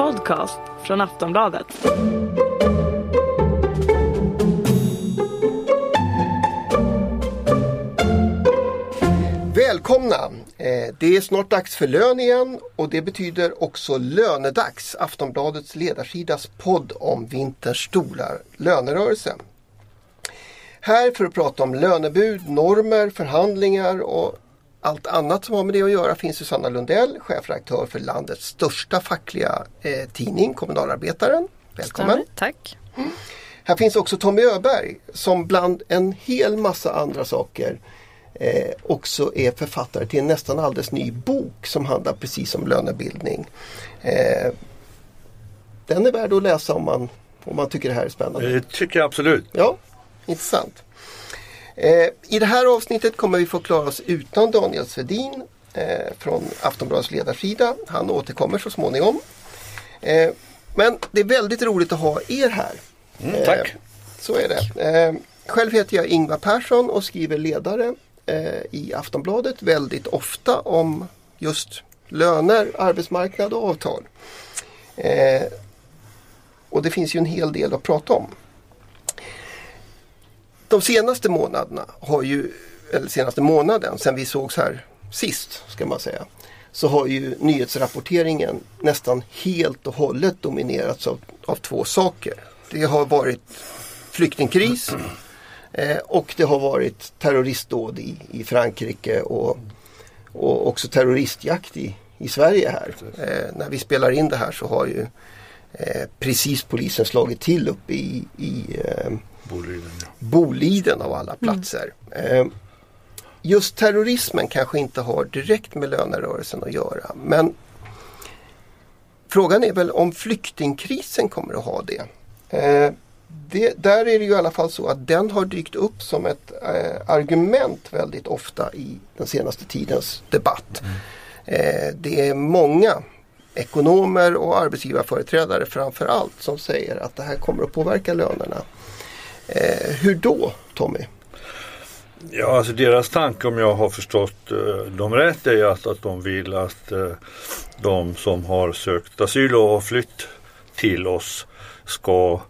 podcast från Aftonbladet. Välkomna! Eh, det är snart dags för lön igen och det betyder också lönedags, Aftonbladets ledarsidas podd om vinterns stora lönerörelse. Här för att prata om lönebud, normer, förhandlingar och allt annat som har med det att göra finns Susanna Lundell, chefredaktör för landets största fackliga eh, tidning, Kommunalarbetaren. Välkommen! Stämmer. Tack. Här finns också Tommy Öberg som bland en hel massa andra saker eh, också är författare till en nästan alldeles ny bok som handlar precis om lönebildning. Eh, den är värd att läsa om man, om man tycker det här är spännande. Det tycker jag absolut. Ja, intressant. Eh, I det här avsnittet kommer vi få klara oss utan Daniel Svedin eh, från Aftonbladets ledarsida. Han återkommer så småningom. Eh, men det är väldigt roligt att ha er här. Mm, tack. Så är det. Själv heter jag Ingvar Persson och skriver ledare i Aftonbladet väldigt ofta om just löner, arbetsmarknad och avtal. Och det finns ju en hel del att prata om. De senaste månaderna har ju, eller senaste månaden sen vi sågs här sist ska man säga, så har ju nyhetsrapporteringen nästan helt och hållet dominerats av, av två saker. Det har varit flyktingkris eh, och det har varit terroristdåd i, i Frankrike och, och också terroristjakt i, i Sverige här. Eh, när vi spelar in det här så har ju eh, precis polisen slagit till uppe i, i eh, Boliden, ja. Boliden av alla platser. Eh, just terrorismen kanske inte har direkt med lönerörelsen att göra. Men frågan är väl om flyktingkrisen kommer att ha det. Eh, det där är det ju i alla fall så att den har dykt upp som ett eh, argument väldigt ofta i den senaste tidens debatt. Eh, det är många ekonomer och arbetsgivarföreträdare framför allt som säger att det här kommer att påverka lönerna. Eh, hur då Tommy? Ja, alltså deras tanke om jag har förstått eh, dem rätt är ju att, att de vill att eh, de som har sökt asyl och har flytt till oss ska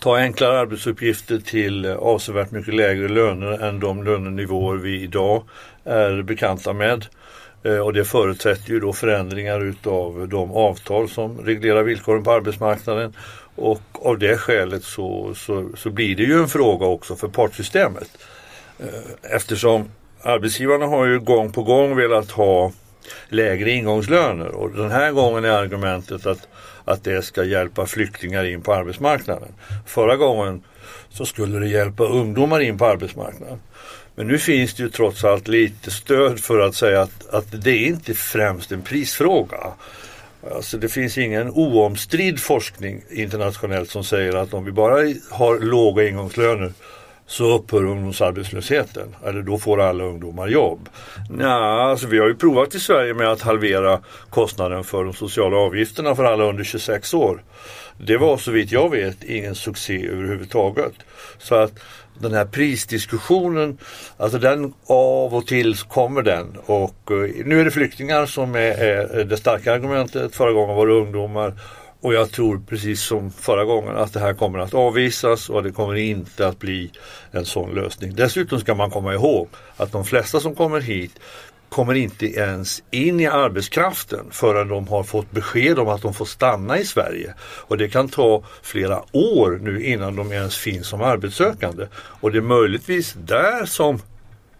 ta enklare arbetsuppgifter till eh, avsevärt mycket lägre löner än de lönenivåer vi idag är bekanta med. Eh, Och det förutsätter ju då förändringar utav de avtal som reglerar villkoren på arbetsmarknaden. Och av det skälet så, så, så blir det ju en fråga också för partssystemet. Eh, eftersom arbetsgivarna har ju gång på gång velat ha lägre ingångslöner och den här gången är argumentet att, att det ska hjälpa flyktingar in på arbetsmarknaden. Förra gången så skulle det hjälpa ungdomar in på arbetsmarknaden. Men nu finns det ju trots allt lite stöd för att säga att, att det är inte främst en prisfråga. Alltså det finns ingen oomstridd forskning internationellt som säger att om vi bara har låga ingångslöner så upphör ungdomsarbetslösheten. Eller då får alla ungdomar jobb. Nja, alltså vi har ju provat i Sverige med att halvera kostnaden för de sociala avgifterna för alla under 26 år. Det var så vitt jag vet ingen succé överhuvudtaget. Så att den här prisdiskussionen, alltså den av och till kommer den och eh, nu är det flyktingar som är, är det starka argumentet. Förra gången var det ungdomar och jag tror precis som förra gången att det här kommer att avvisas och det kommer inte att bli en sån lösning. Dessutom ska man komma ihåg att de flesta som kommer hit kommer inte ens in i arbetskraften förrän de har fått besked om att de får stanna i Sverige. Och det kan ta flera år nu innan de ens finns som arbetssökande. Och det är möjligtvis där som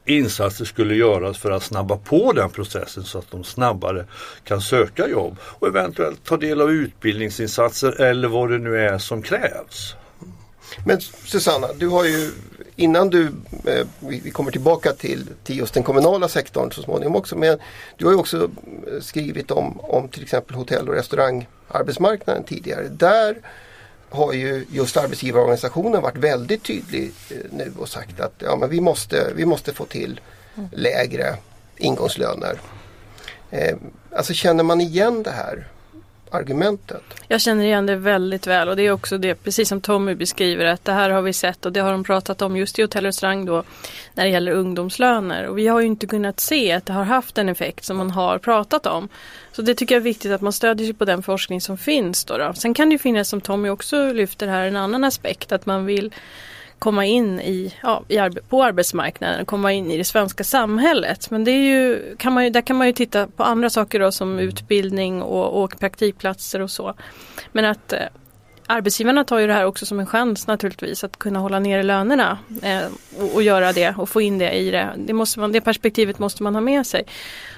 insatser skulle göras för att snabba på den processen så att de snabbare kan söka jobb och eventuellt ta del av utbildningsinsatser eller vad det nu är som krävs. Men Susanna, du har ju innan du, eh, vi, kommer tillbaka till, till just den kommunala sektorn så småningom också, men du har ju också eh, skrivit om, om till exempel hotell och restaurangarbetsmarknaden tidigare. Där har ju just arbetsgivarorganisationen varit väldigt tydlig eh, nu och sagt att ja, men vi, måste, vi måste få till lägre ingångslöner. Eh, alltså känner man igen det här? Argumentet. Jag känner igen det väldigt väl och det är också det, precis som Tommy beskriver, att det här har vi sett och det har de pratat om just i hotell och restaurang då när det gäller ungdomslöner. Och vi har ju inte kunnat se att det har haft den effekt som man har pratat om. Så det tycker jag är viktigt att man stödjer sig på den forskning som finns. Då, då. Sen kan det ju finnas, som Tommy också lyfter här, en annan aspekt att man vill komma in i, ja, i arbe på arbetsmarknaden, komma in i det svenska samhället. Men det är ju, kan man ju, där kan man ju titta på andra saker då som utbildning och, och praktikplatser och så. Men att eh, arbetsgivarna tar ju det här också som en chans naturligtvis att kunna hålla nere lönerna eh, och, och, göra det och få in det i det. Det, måste man, det perspektivet måste man ha med sig.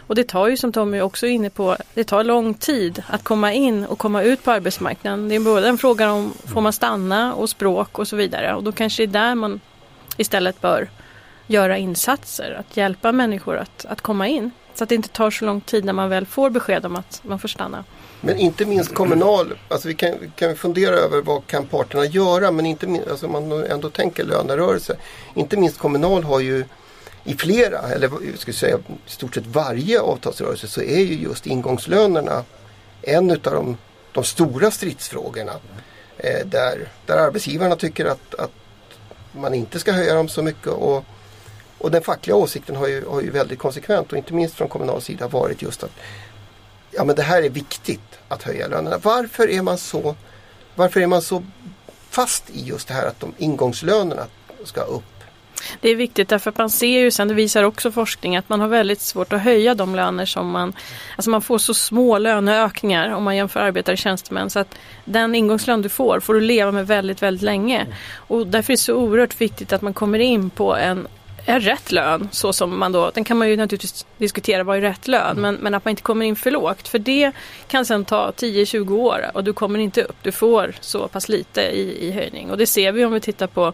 Och det tar ju som Tommy också är inne på, det tar lång tid att komma in och komma ut på arbetsmarknaden. Det är både en fråga om får man stanna och språk och så vidare. Och då kanske det är där man istället bör göra insatser, att hjälpa människor att, att komma in. Så att det inte tar så lång tid när man väl får besked om att man får stanna. Men inte minst kommunal, alltså vi kan, kan fundera över vad kan parterna göra men inte minst, alltså man ändå tänker lönerörelse. Inte minst kommunal har ju i flera, eller jag skulle säga i stort sett varje avtalsrörelse så är ju just ingångslönerna en av de, de stora stridsfrågorna. Eh, där, där arbetsgivarna tycker att, att man inte ska höja dem så mycket och, och den fackliga åsikten har ju, har ju väldigt konsekvent och inte minst från kommunal sida varit just att ja men det här är viktigt att höja lönerna. Varför är man så, varför är man så fast i just det här att de ingångslönerna ska upp? Det är viktigt därför att man ser ju sen, det visar också forskning, att man har väldigt svårt att höja de löner som man, alltså man får så små löneökningar om man jämför arbetare och tjänstemän så att den ingångslön du får får du leva med väldigt, väldigt länge. Och därför är det så oerhört viktigt att man kommer in på en är rätt lön så som man då, den kan man ju naturligtvis diskutera vad är rätt lön mm. men, men att man inte kommer in för lågt för det kan sen ta 10-20 år och du kommer inte upp, du får så pass lite i, i höjning och det ser vi om vi tittar på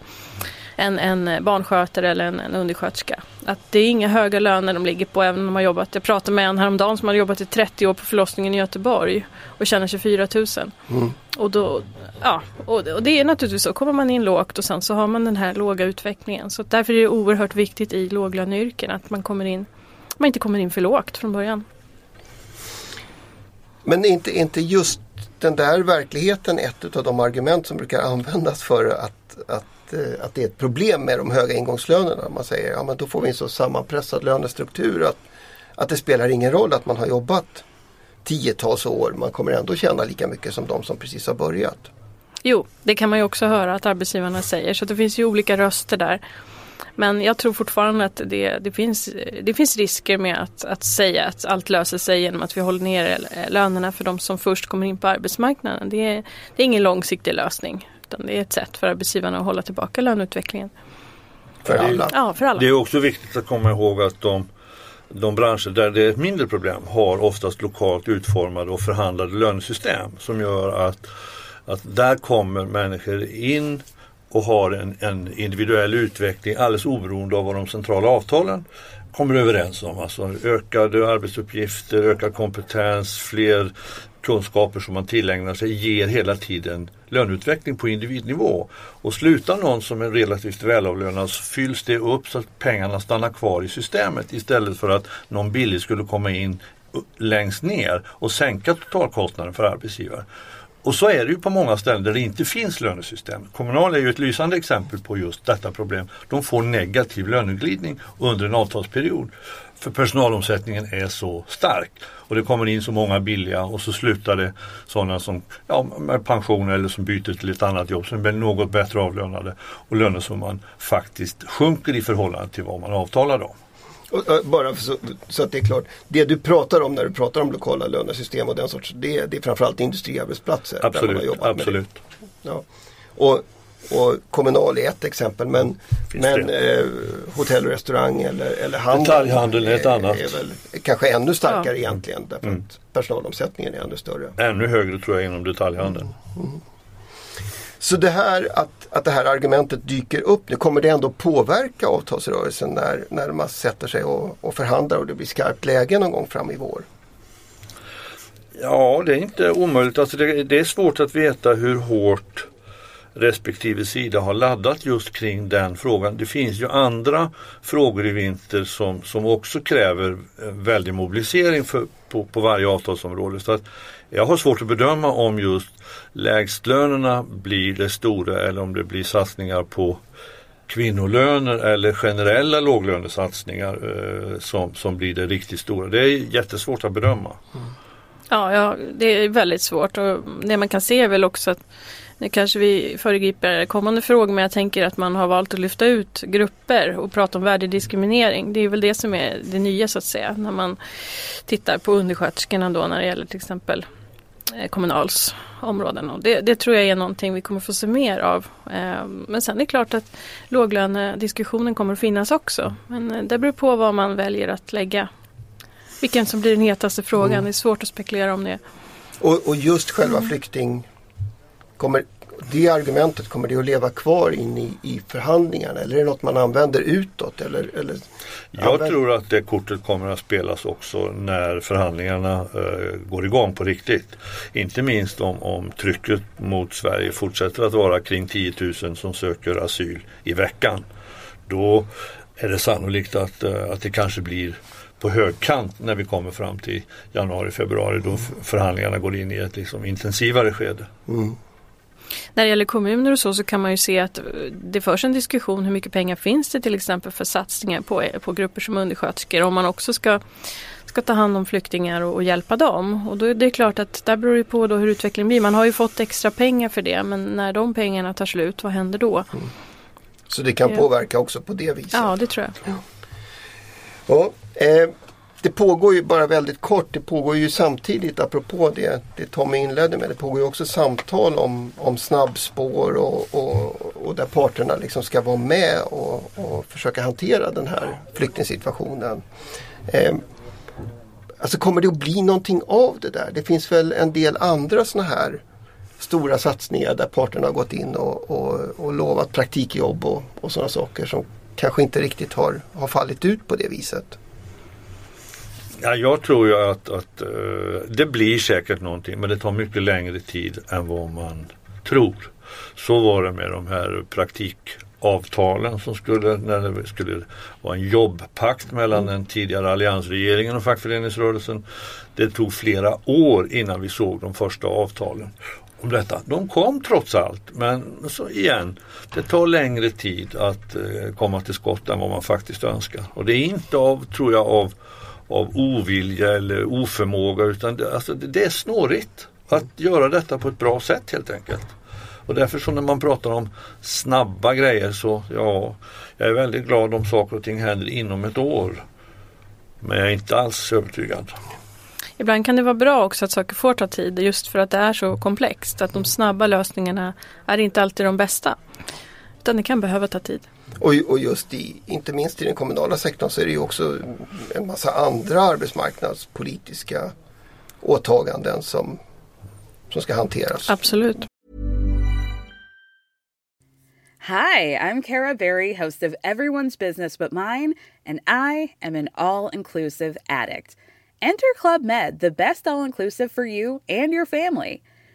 en, en barnskötare eller en, en undersköterska. Att det är inga höga löner de ligger på även om de har jobbat. Jag pratade med en häromdagen som har jobbat i 30 år på förlossningen i Göteborg och tjänar 24 000. Mm. Och, då, ja, och, och, det är naturligtvis så, kommer man in lågt och sen så har man den här låga utvecklingen. Så därför är det oerhört viktigt i låglöneyrken att man kommer in, man inte kommer in för lågt från början. Men är inte, inte just den där verkligheten ett av de argument som brukar användas för att, att eh, att, det är ett problem med de höga ingångslönerna. Man säger ja men då får vi en så sammanpressad lönestruktur att, att det spelar ingen roll att man har jobbat tiotals år. Man kommer ändå tjäna lika mycket som de som precis har börjat. Jo, det kan man ju också höra att arbetsgivarna säger. Så det finns ju olika röster där. Men jag tror fortfarande att det, det, finns, det finns risker med att, att säga att allt löser sig genom att vi håller ner lönerna för de som först kommer in på arbetsmarknaden. Det är, det är ingen långsiktig lösning utan det är ett sätt för arbetsgivarna att hålla tillbaka löneutvecklingen. För alla? Ja, för alla. Det är också viktigt att komma ihåg att de, de branscher där det är ett mindre problem har oftast lokalt utformade och förhandlade lönesystem som gör att, att där kommer människor in och har en, en individuell utveckling alldeles oberoende av vad de centrala avtalen kommer överens om. Alltså ökade arbetsuppgifter, ökad kompetens, fler kunskaper som man tillägnar sig ger hela tiden löneutveckling på individnivå. Och slutar någon som är relativt välavlönad så fylls det upp så att pengarna stannar kvar i systemet istället för att någon billig skulle komma in längst ner och sänka totalkostnaden för arbetsgivaren. Och så är det ju på många ställen där det inte finns lönesystem. Kommunal är ju ett lysande exempel på just detta problem. De får negativ löneglidning under en avtalsperiod. För personalomsättningen är så stark. Och det kommer in så många billiga och så slutar det sådana som ja, med pension eller som byter till ett annat jobb som är något bättre avlönade. Och lönesumman faktiskt sjunker i förhållande till vad man avtalade om. Och, bara så, så, att det är klart, det du pratar om när du pratar om lokala lönesystem och den sorts, det, det är framförallt industriarbetsplatser. Absolut, absolut. Ja. Och, och Kommunal är ett exempel men, men eh, hotell och restaurang eller, eller handel. Detaljhandel är ett annat. Är väl kanske ännu starkare ja. egentligen därför mm. att personalomsättningen är ännu större. Ännu högre tror jag inom detaljhandeln. Mm. Mm. Så det här att, att det här argumentet dyker upp nu, kommer det ändå påverka avtalsrörelsen när, när man sätter sig och, och förhandlar och det blir skarpt läge någon gång fram i vår? Ja, det är inte omöjligt. Alltså det, det är svårt att veta hur hårt respektive sida har laddat just kring den frågan. Det finns ju andra frågor i vinter som, som också kräver väldig mobilisering för, på, på varje avtalsområde. Så att jag har svårt att bedöma om just lägstlönerna blir det stora eller om det blir satsningar på kvinnolöner eller generella låglönesatsningar eh, som, som blir det riktigt stora. Det är jättesvårt att bedöma. Mm. Ja, ja, det är väldigt svårt och det man kan se är väl också att nu kanske vi föregriper kommande frågor men jag tänker att man har valt att lyfta ut grupper och prata om värdediskriminering. Det är väl det som är det nya så att säga när man tittar på undersköterskorna då när det gäller till exempel Kommunals områden. Och det, det, tror jag är någonting vi kommer få se mer av. Eh, men sen är det klart att låglönediskussionen kommer att finnas också. Men eh, det beror på vad man väljer att lägga. Vilken som blir den hetaste frågan. Mm. Det är svårt att spekulera om det. Och, och just själva mm. flykting Kommer det argumentet, kommer det att leva kvar in i, i förhandlingarna eller är det något man använder utåt? Eller, eller Jag använder... tror att det kortet kommer att spelas också när förhandlingarna eh, går igång på riktigt. Inte minst om, om trycket mot Sverige fortsätter att vara kring 10 000 som söker asyl i veckan. Då är det sannolikt att, eh, att det kanske blir på högkant när vi kommer fram till januari, februari då förhandlingarna går in i ett liksom intensivare skede. Mm. När det gäller kommuner och så så kan man ju se att det förs en diskussion hur mycket pengar finns det till exempel för satsningar på, på grupper som undersköterskor om man också ska ska ta hand om flyktingar och, och, hjälpa dem. Och då är det klart att där beror det på då hur utvecklingen blir. Man har ju fått extra pengar för det men när de pengarna tar slut, vad händer då? Mm. Så det kan ja. påverka också på det viset? Ja, det tror jag. Ja. ja eh, det pågår ju bara väldigt kort, det pågår ju samtidigt apropå det, det Tommy inledde med, det pågår ju också samtal om, om snabbspår och, och, och där parterna liksom ska vara med och, och försöka hantera den här flyktingsituationen. Eh, alltså kommer det att bli någonting av det där? Det finns väl en del andra sådana här stora satsningar där parterna har gått in och, och, och lovat praktikjobb och, och sådana saker som kanske inte riktigt har, har fallit ut på det viset. Ja, jag tror ju att, att uh, det blir säkert någonting men det tar mycket längre tid än vad man tror. Så var det med de här praktikavtalen som skulle, när det skulle vara en jobbpakt mellan den tidigare alliansregeringen och fackföreningsrörelsen. Det tog flera år innan vi såg de första avtalen om detta. De kom trots allt men så igen, det tar längre tid att eh, komma till skott än vad man faktiskt önskar. Och det är inte av, tror jag, av av ovilja eller oförmåga utan det, alltså, det är snårigt att göra detta på ett bra sätt helt enkelt. Och därför så när man pratar om snabba grejer så ja, jag är väldigt glad om saker och ting händer inom ett år. Men jag är inte alls övertygad. Ibland kan det vara bra också att saker får ta tid just för att det är så komplext. Att de snabba lösningarna är inte alltid de bästa. Utan det kan behöva ta tid. Och, och just i, inte minst i den kommunala sektorn så är det ju också en massa andra arbetsmarknadspolitiska åtaganden som, som ska hanteras. Absolut. Hi, I'm Kara Berry, host of Everyone's Business But Mine, and I am an all inclusive addict. Enter Club Med, the best all inclusive for you and your family.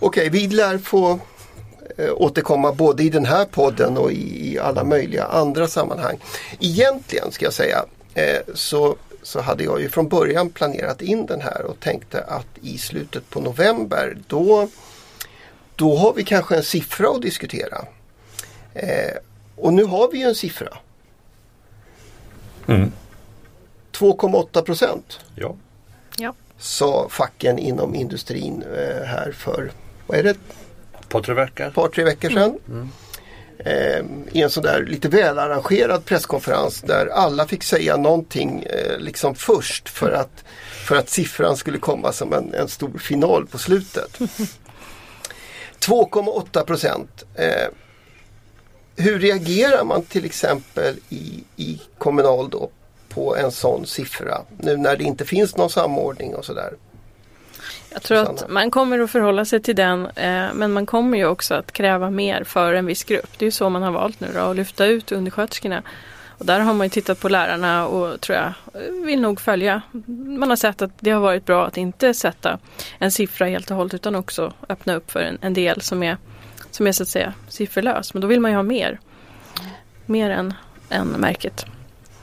Okej, vi lär få eh, återkomma både i den här podden och i, alla möjliga andra sammanhang. Egentligen ska jag säga eh, så, så hade jag ju från början planerat in den här och tänkte att i slutet på november då, då har vi kanske en siffra att diskutera. Eh, och nu har vi ju en siffra. Mm. 2,8 procent. Ja. ja. Sa facken inom industrin här för vad är det? Par tre veckor. par, tre veckor sedan. Mm. Eh, I en sån lite välarrangerad presskonferens där alla fick säga någonting eh, liksom först för att, för att siffran skulle komma som en, en stor final på slutet. 2,8 procent. Eh, hur reagerar man till exempel i, i Kommunal då på en sån siffra nu när det inte finns någon samordning och sådär? Jag tror att man kommer att förhålla sig till den eh, men man kommer ju också att kräva mer för en viss grupp. Det är ju så man har valt nu då, att lyfta ut undersköterskorna. Och där har man ju tittat på lärarna och tror jag vill nog följa. Man har sett att det har varit bra att inte sätta en siffra helt och hållet utan också öppna upp för en, en del som är, som är så att säga sifferlös. Men då vill man ju ha mer. Mer än, än märket.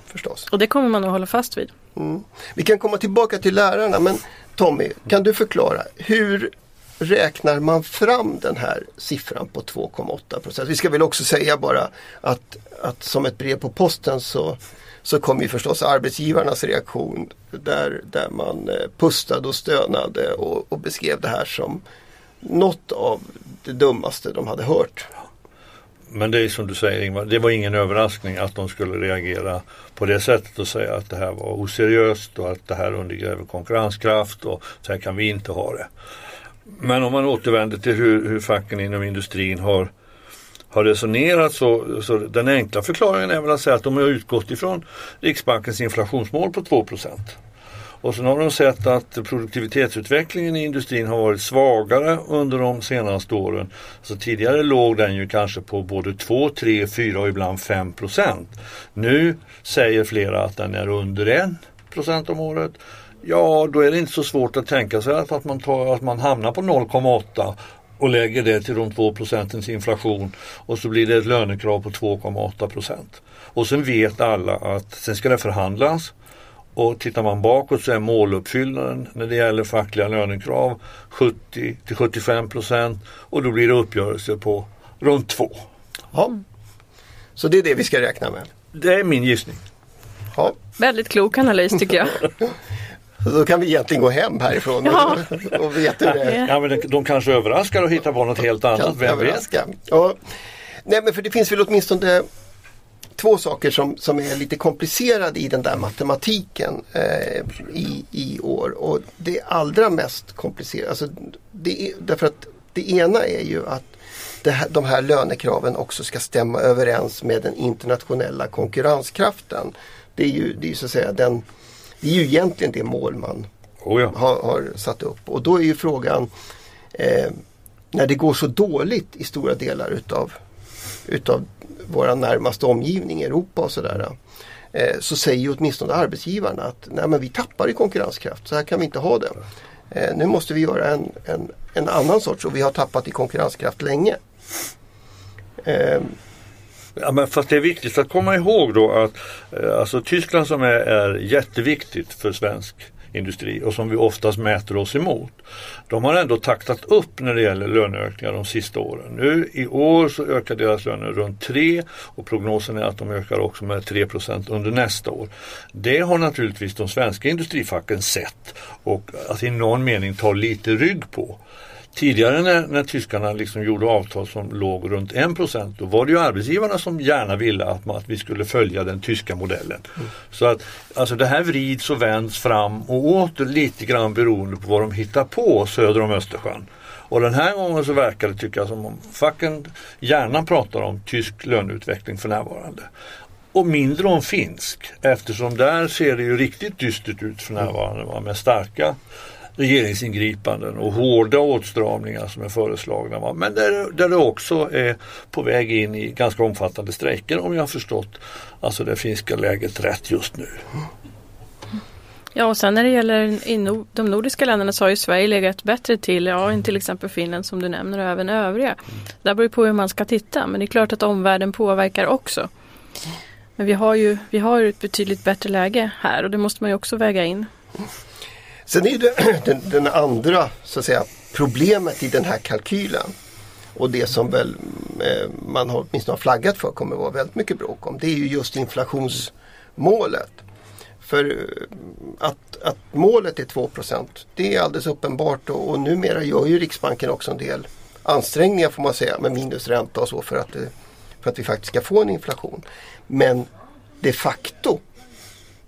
Förstås. Och det kommer man att hålla fast vid. Mm. Vi kan komma tillbaka till lärarna men Tommy, kan du förklara hur räknar man fram den här siffran på 2,8 procent? Vi ska väl också säga bara att, att som ett brev på posten så, så kom ju förstås arbetsgivarnas reaktion där, där man eh, pustade och stönade och, och beskrev det här som något av det dummaste de hade hört. Men det är som du säger Ingvar, det var ingen överraskning att de skulle reagera på det sättet och säga att det här var oseriöst och att det här undergräver konkurrenskraft och så här kan vi inte ha det. Men om man återvänder till hur, hur facken inom industrin har, har resonerat så, så den enkla förklaringen är väl att säga att de har utgått ifrån Riksbankens inflationsmål på 2 och sen har de sett att produktivitetsutvecklingen i industrin har varit svagare under de senaste åren. Så tidigare låg den ju kanske på både 2, 3, 4 och ibland 5 procent. Nu säger flera att den är under 1 procent om året. Ja, då är det inte så svårt att tänka sig att man, tar, att man hamnar på 0,8 och lägger det till de 2 procentens inflation och så blir det ett lönekrav på 2,8 procent. Och sen vet alla att sen ska det förhandlas och tittar man bakåt så är måluppfyllnaden när det gäller fackliga lönekrav 70 till 75 procent och då blir det uppgörelse på runt 2. Ja. Så det är det vi ska räkna med? Det är min gissning. Ja. Väldigt klok analys tycker jag. Då kan vi egentligen gå hem härifrån ja. och veta det Ja, men de kanske överraskar och hittar på något helt annat, vem vet? Ja. Nej men för det finns väl åtminstone två saker som, som är lite komplicerade i den där matematiken eh, i, i år. Och det allra mest komplicerade, alltså det är, därför att det ena är ju att här, de här lönekraven också ska stämma överens med den internationella konkurrenskraften. Det är ju, det är så att säga den, det är ju egentligen det mål man oh ja. har, har, satt upp. Och då är ju frågan eh, när det går så dåligt i stora delar utav, utav vår närmaste omgivning, i Europa och sådär. Eh, så säger ju åtminstone arbetsgivarna att nej men vi tappar i konkurrenskraft, så här kan vi inte ha det. Eh, nu måste vi göra en, en, en annan sorts och vi har tappat i konkurrenskraft länge. Eh, Ja, men fast det är viktigt att komma ihåg då att eh, alltså Tyskland som är, är jätteviktigt för svensk industri och som vi oftast mäter oss emot. De har ändå taktat upp när det gäller löneökningar de sista åren. Nu i år så ökar deras löner runt 3 och prognosen är att de ökar också med 3% under nästa år. Det har naturligtvis de svenska industrifacken sett och att i någon mening ta lite rygg på. Tidigare när, när tyskarna liksom gjorde avtal som låg runt 1% då var det ju arbetsgivarna som gärna ville att, man, att vi skulle följa den tyska modellen. Mm. Så att alltså det här vrids och vänds fram och åter lite grann beroende på vad de hittar på söder om Östersjön. Och den här gången så verkar det tycka som om facken gärna pratar om tysk löneutveckling för närvarande. Och mindre om finsk eftersom där ser det ju riktigt dystert ut för närvarande med starka regeringsingripanden och hårda åtstramningar som är föreslagna. Va? Men där, där det också är på väg in i ganska omfattande strejker om jag har förstått alltså det finska läget rätt just nu. Ja och sen när det gäller in, de nordiska länderna så har ju Sverige legat bättre till, ja än till exempel Finland som du nämner och även övriga. Mm. Det beror på hur man ska titta men det är klart att omvärlden påverkar också. Men vi har ju vi har ett betydligt bättre läge här och det måste man ju också väga in. Sen är det den, den, andra så att säga, problemet i den här kalkylen och det som väl eh, man har, åtminstone har flaggat för kommer vara väldigt mycket bråk om. Det är ju just inflationsmålet. För eh, att, att målet är 2 det är alldeles uppenbart och, och numera gör ju Riksbanken också en del ansträngningar får man säga med minusränta och så för att, det, för att vi faktiskt ska få en inflation. Men de facto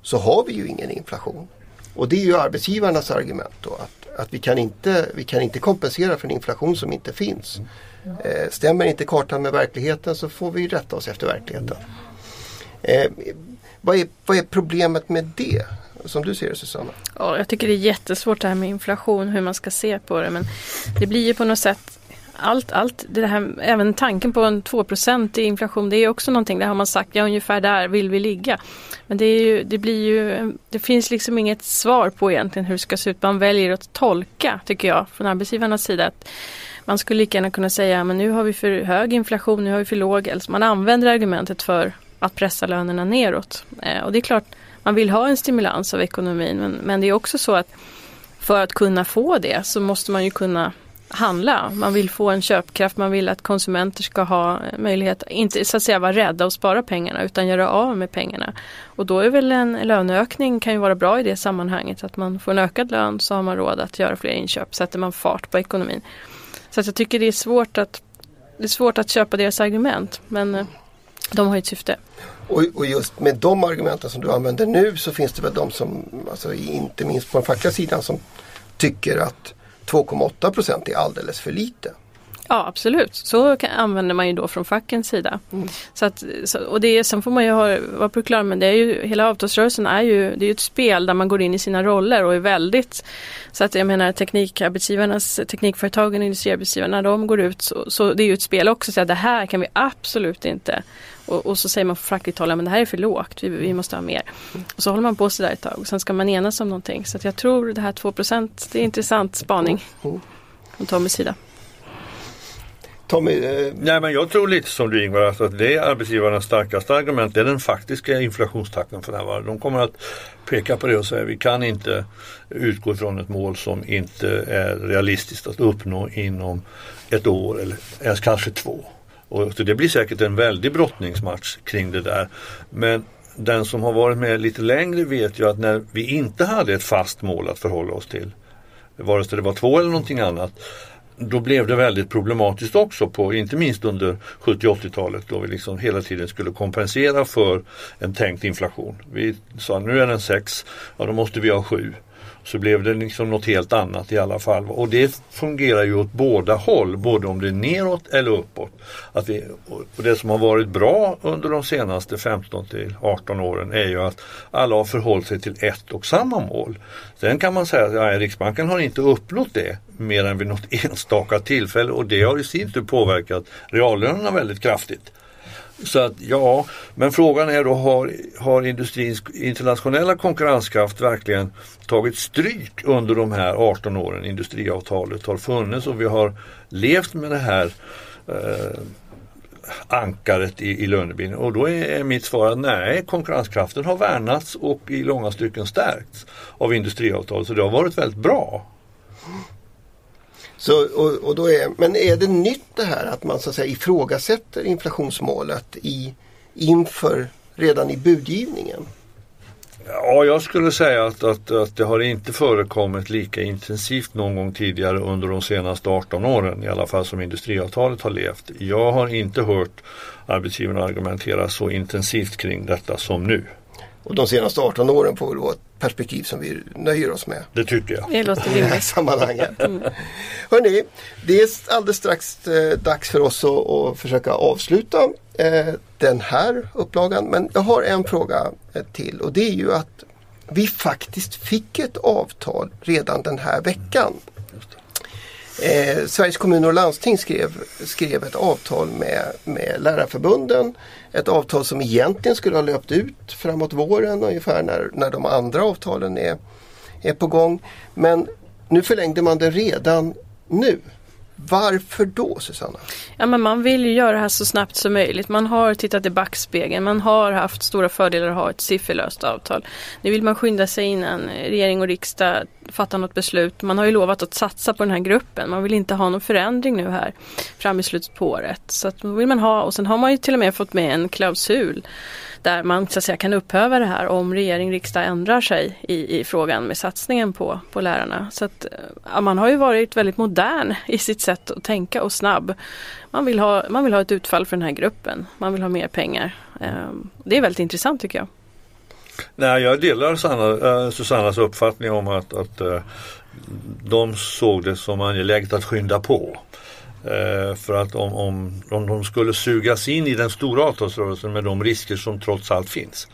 så har vi ju ingen inflation. Och det är ju arbetsgivarnas argument då att, att vi, kan inte, vi kan inte kompensera för en inflation som inte finns. Eh, stämmer inte kartan med verkligheten så får vi rätta oss efter verkligheten. Eh, vad, är, vad är problemet med det? Som du ser det Susanna? Ja, jag tycker det är jättesvårt det här med inflation, hur man ska se på det. Men det blir ju på något sätt allt, allt det här, även tanken på en 2% i inflation, det är också någonting, det har man sagt, ja ungefär där vill vi ligga. Men det, är ju, det blir ju, det finns liksom inget svar på egentligen hur det ska se ut. Man väljer att tolka, tycker jag, från arbetsgivarnas sida. Att man skulle lika gärna kunna säga, men nu har vi för hög inflation, nu har vi för låg. Alltså man använder argumentet för att pressa lönerna neråt. Eh, och det är klart, man vill ha en stimulans av ekonomin, men, men det är också så att för att kunna få det så måste man ju kunna handla. Man vill få en köpkraft, man vill att konsumenter ska ha möjlighet, inte så att säga vara rädda och spara pengarna utan göra av med pengarna. Och då är väl en löneökning kan ju vara bra i det sammanhanget. Att man får en ökad lön så har man råd att göra fler inköp, sätter man fart på ekonomin. Så att jag tycker det är svårt att det är svårt att köpa deras argument men eh, de har ju ett syfte. Och, och, just med de argumenten som du använder nu så finns det väl de som, alltså inte minst på den fackliga sidan, som tycker att 2,8 procent är alldeles för lite. Ja absolut, så kan, använder man ju då från fackens sida. Mm. Så att, så, och det, sen får man ju ha, vara på klar med det är ju, hela avtalsrörelsen är ju, det är ju ett spel där man går in i sina roller och är väldigt så att jag menar teknikarbetsgivarnas, teknikföretagen, industriarbetsgivarna, de går ut så, så det är ju ett spel också, så att det här kan vi absolut inte och, och, så säger man från fackligt håll, men det här är för lågt, vi, vi måste ha mer. Och så håller man på sådär ett tag och sen ska man enas om någonting. Så jag tror det här 2 det är intressant spaning från Tommys sida. Tommy, eh... Nej men jag tror lite som du Ingvar att det är arbetsgivarnas starkaste argument. Det är den faktiska inflationstakten för närvarande. De kommer att peka på det och säga vi kan inte utgå ifrån ett mål som inte är realistiskt att uppnå inom ett år eller ens kanske två. Och det blir säkert en väldig brottningsmatch kring det där. Men den som har varit med lite längre vet ju att när vi inte hade ett fast mål att förhålla oss till, vare sig det var två eller någonting annat, då blev det väldigt problematiskt också på, inte minst under 70 80-talet då vi liksom hela tiden skulle kompensera för en tänkt inflation. Vi sa nu är den 6, ja då måste vi ha 7 så blev det liksom något helt annat i alla fall. Och det fungerar ju åt båda håll, både om det är neråt eller uppåt. Att vi, och det som har varit bra under de senaste 15 till 18 åren är ju att alla har förhållit sig till ett och samma mål. Sen kan man säga att ja, Riksbanken har inte uppnått det mer än vid något enstaka tillfälle och det har i sin tur påverkat reallönerna väldigt kraftigt. Så att ja, men frågan är då har, har industrins internationella konkurrenskraft verkligen tagit stryk under de här 18 åren industriavtalet har funnits och vi har levt med det här eh, ankaret i, i lönebildningen och då är, är mitt svar att nej, konkurrenskraften har värnats och i långa stycken stärkts av industriavtalet så det har varit väldigt bra. Så, och, och då är, men är det nytt det här att man så att säga ifrågasätter inflationsmålet i, inför redan i budgivningen? Ja, jag skulle säga att, att, att det har inte förekommit lika intensivt någon gång tidigare under de senaste 18 åren, i alla fall som industriavtalet har levt. Jag har inte hört arbetsgivarna argumentera så intensivt kring detta som nu. Och de senaste 18 åren får väl vara perspektiv som vi nöjer oss med. Det tycker jag. Det låter rimligt. I det här sammanhanget. Mm. Hörrni, det är alldeles strax eh, dags för oss att, att försöka avsluta eh, den här upplagan. Men jag har en fråga eh, till och det är ju att vi faktiskt fick ett avtal redan den här veckan. Eh, Sveriges kommuner och landsting skrev, skrev ett avtal med, med lärarförbunden. Ett avtal som egentligen skulle ha löpt ut framåt våren ungefär när, när de andra avtalen är, är på gång. Men nu förlängde man det redan nu. Varför då Susanna? Ja, men man vill ju göra det här så snabbt som möjligt. Man har tittat i backspegeln. Man har haft stora fördelar att ha ett sifferlöst avtal. Nu vill man skynda sig innan regering och riksdag fatta något beslut. Man har ju lovat att satsa på den här gruppen. Man vill inte ha någon förändring nu här fram i slutet på året. Så att vill man ha och sen har man ju till och med fått med en klausul där man så att säga, kan upphäva det här om regering och riksdag ändrar sig i, i frågan med satsningen på, på lärarna. Så att, eh, ja, man har ju varit väldigt modern i sitt sätt att tänka och snabb. Man vill ha, man vill ha ett utfall för den här gruppen. Man vill ha mer pengar. Ehm, det är väldigt intressant tycker jag. Nej, jag delar Sanna, eh, Susannas uppfattning om att, att eh, de såg det som angeläget att skynda på. Eh, för att om, om, om de skulle sugas in i den stora avtalsrörelsen med de risker som trots allt finns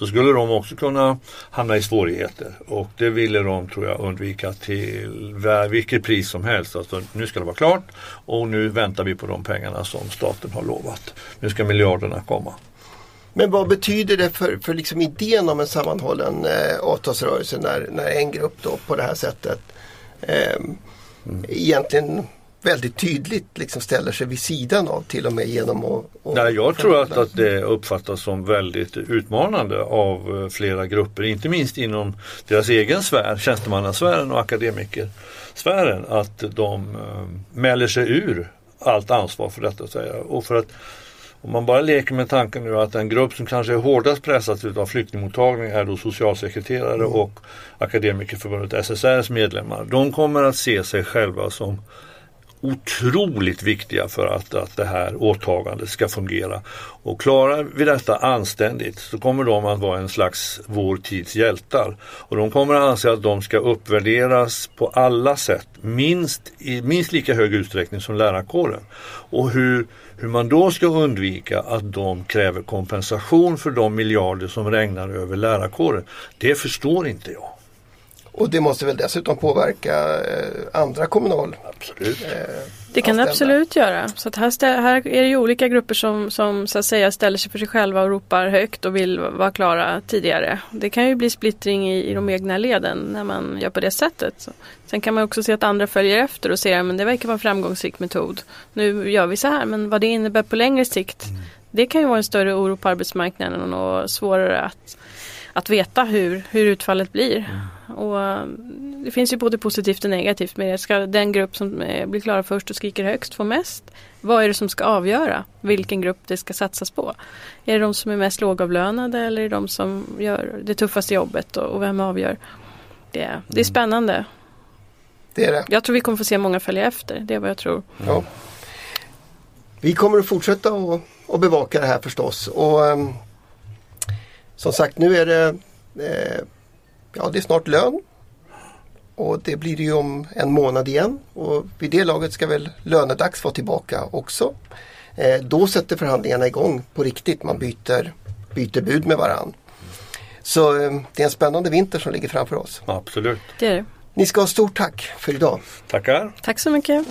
så skulle de också kunna hamna i svårigheter och det ville de tror jag undvika till vilket pris som helst. Alltså, nu ska det vara klart och nu väntar vi på de pengarna som staten har lovat. Nu ska miljarderna komma. Men vad betyder det för, för liksom idén om en sammanhållen eh, avtalsrörelse när, när en grupp då på det här sättet eh, mm. egentligen väldigt tydligt liksom ställer sig vid sidan av till och med genom att... Nej, jag tror att, att det uppfattas som väldigt utmanande av eh, flera grupper, inte minst inom deras egen sfär, tjänstemannasfären och akademikersfären, att de äh, mäler sig ur allt ansvar för detta. Och för att om man bara leker med tanken nu att en grupp som kanske är hårdast pressad av flyktingmottagning är då socialsekreterare mm. och Akademikerförbundet SSRs medlemmar. De kommer att se sig själva som otroligt viktiga för att, att det här åtagandet ska fungera. Och klarar vi detta anständigt så kommer de att vara en slags vår tids hjältar. Och de kommer att anse att de ska uppvärderas på alla sätt, minst i minst lika hög utsträckning som lärarkåren. Och hur, hur man då ska undvika att de kräver kompensation för de miljarder som regnar över lärarkåren, det förstår inte jag. Och det måste väl dessutom påverka eh, andra kommunal... Absolut. Eh, det kan det absolut göra. Så att här, här är det ju olika grupper som, som så att säga ställer sig för sig själva och ropar högt och vill vara klara tidigare. Det kan ju bli splittring i, i de egna leden när man gör på det sättet. Så. Sen kan man också se att andra följer efter och ser att det verkar vara en framgångsrik metod. Nu gör vi så här men vad det innebär på längre sikt mm. det kan ju vara en större oro på arbetsmarknaden och svårare att att veta hur, hur utfallet blir. Mm. Och det finns ju både positivt och negativt med det. Ska den grupp som eh, blir klara först och skriker högst få mest? Vad är det som ska avgöra vilken grupp det ska satsas på? Är det de som är mest lågavlönade eller är det de som gör det tuffaste jobbet och, och vem avgör? Det, det är mm. spännande. Det är det. Jag tror vi kommer få se många följa efter. Det är vad jag tror. Ja. Vi kommer att fortsätta att bevaka det här förstås. Och, um, som sagt nu är det, eh, ja det är snart lön. Och det blir det ju om en månad igen. Och vid det laget ska väl lönedags vara tillbaka också. Eh, då sätter förhandlingarna igång på riktigt. Man byter, byter bud med varann. Så eh, det är en spännande vinter som ligger framför oss. Absolut. Det är det. Ni ska ha stort tack för idag. Tackar. Tack så mycket.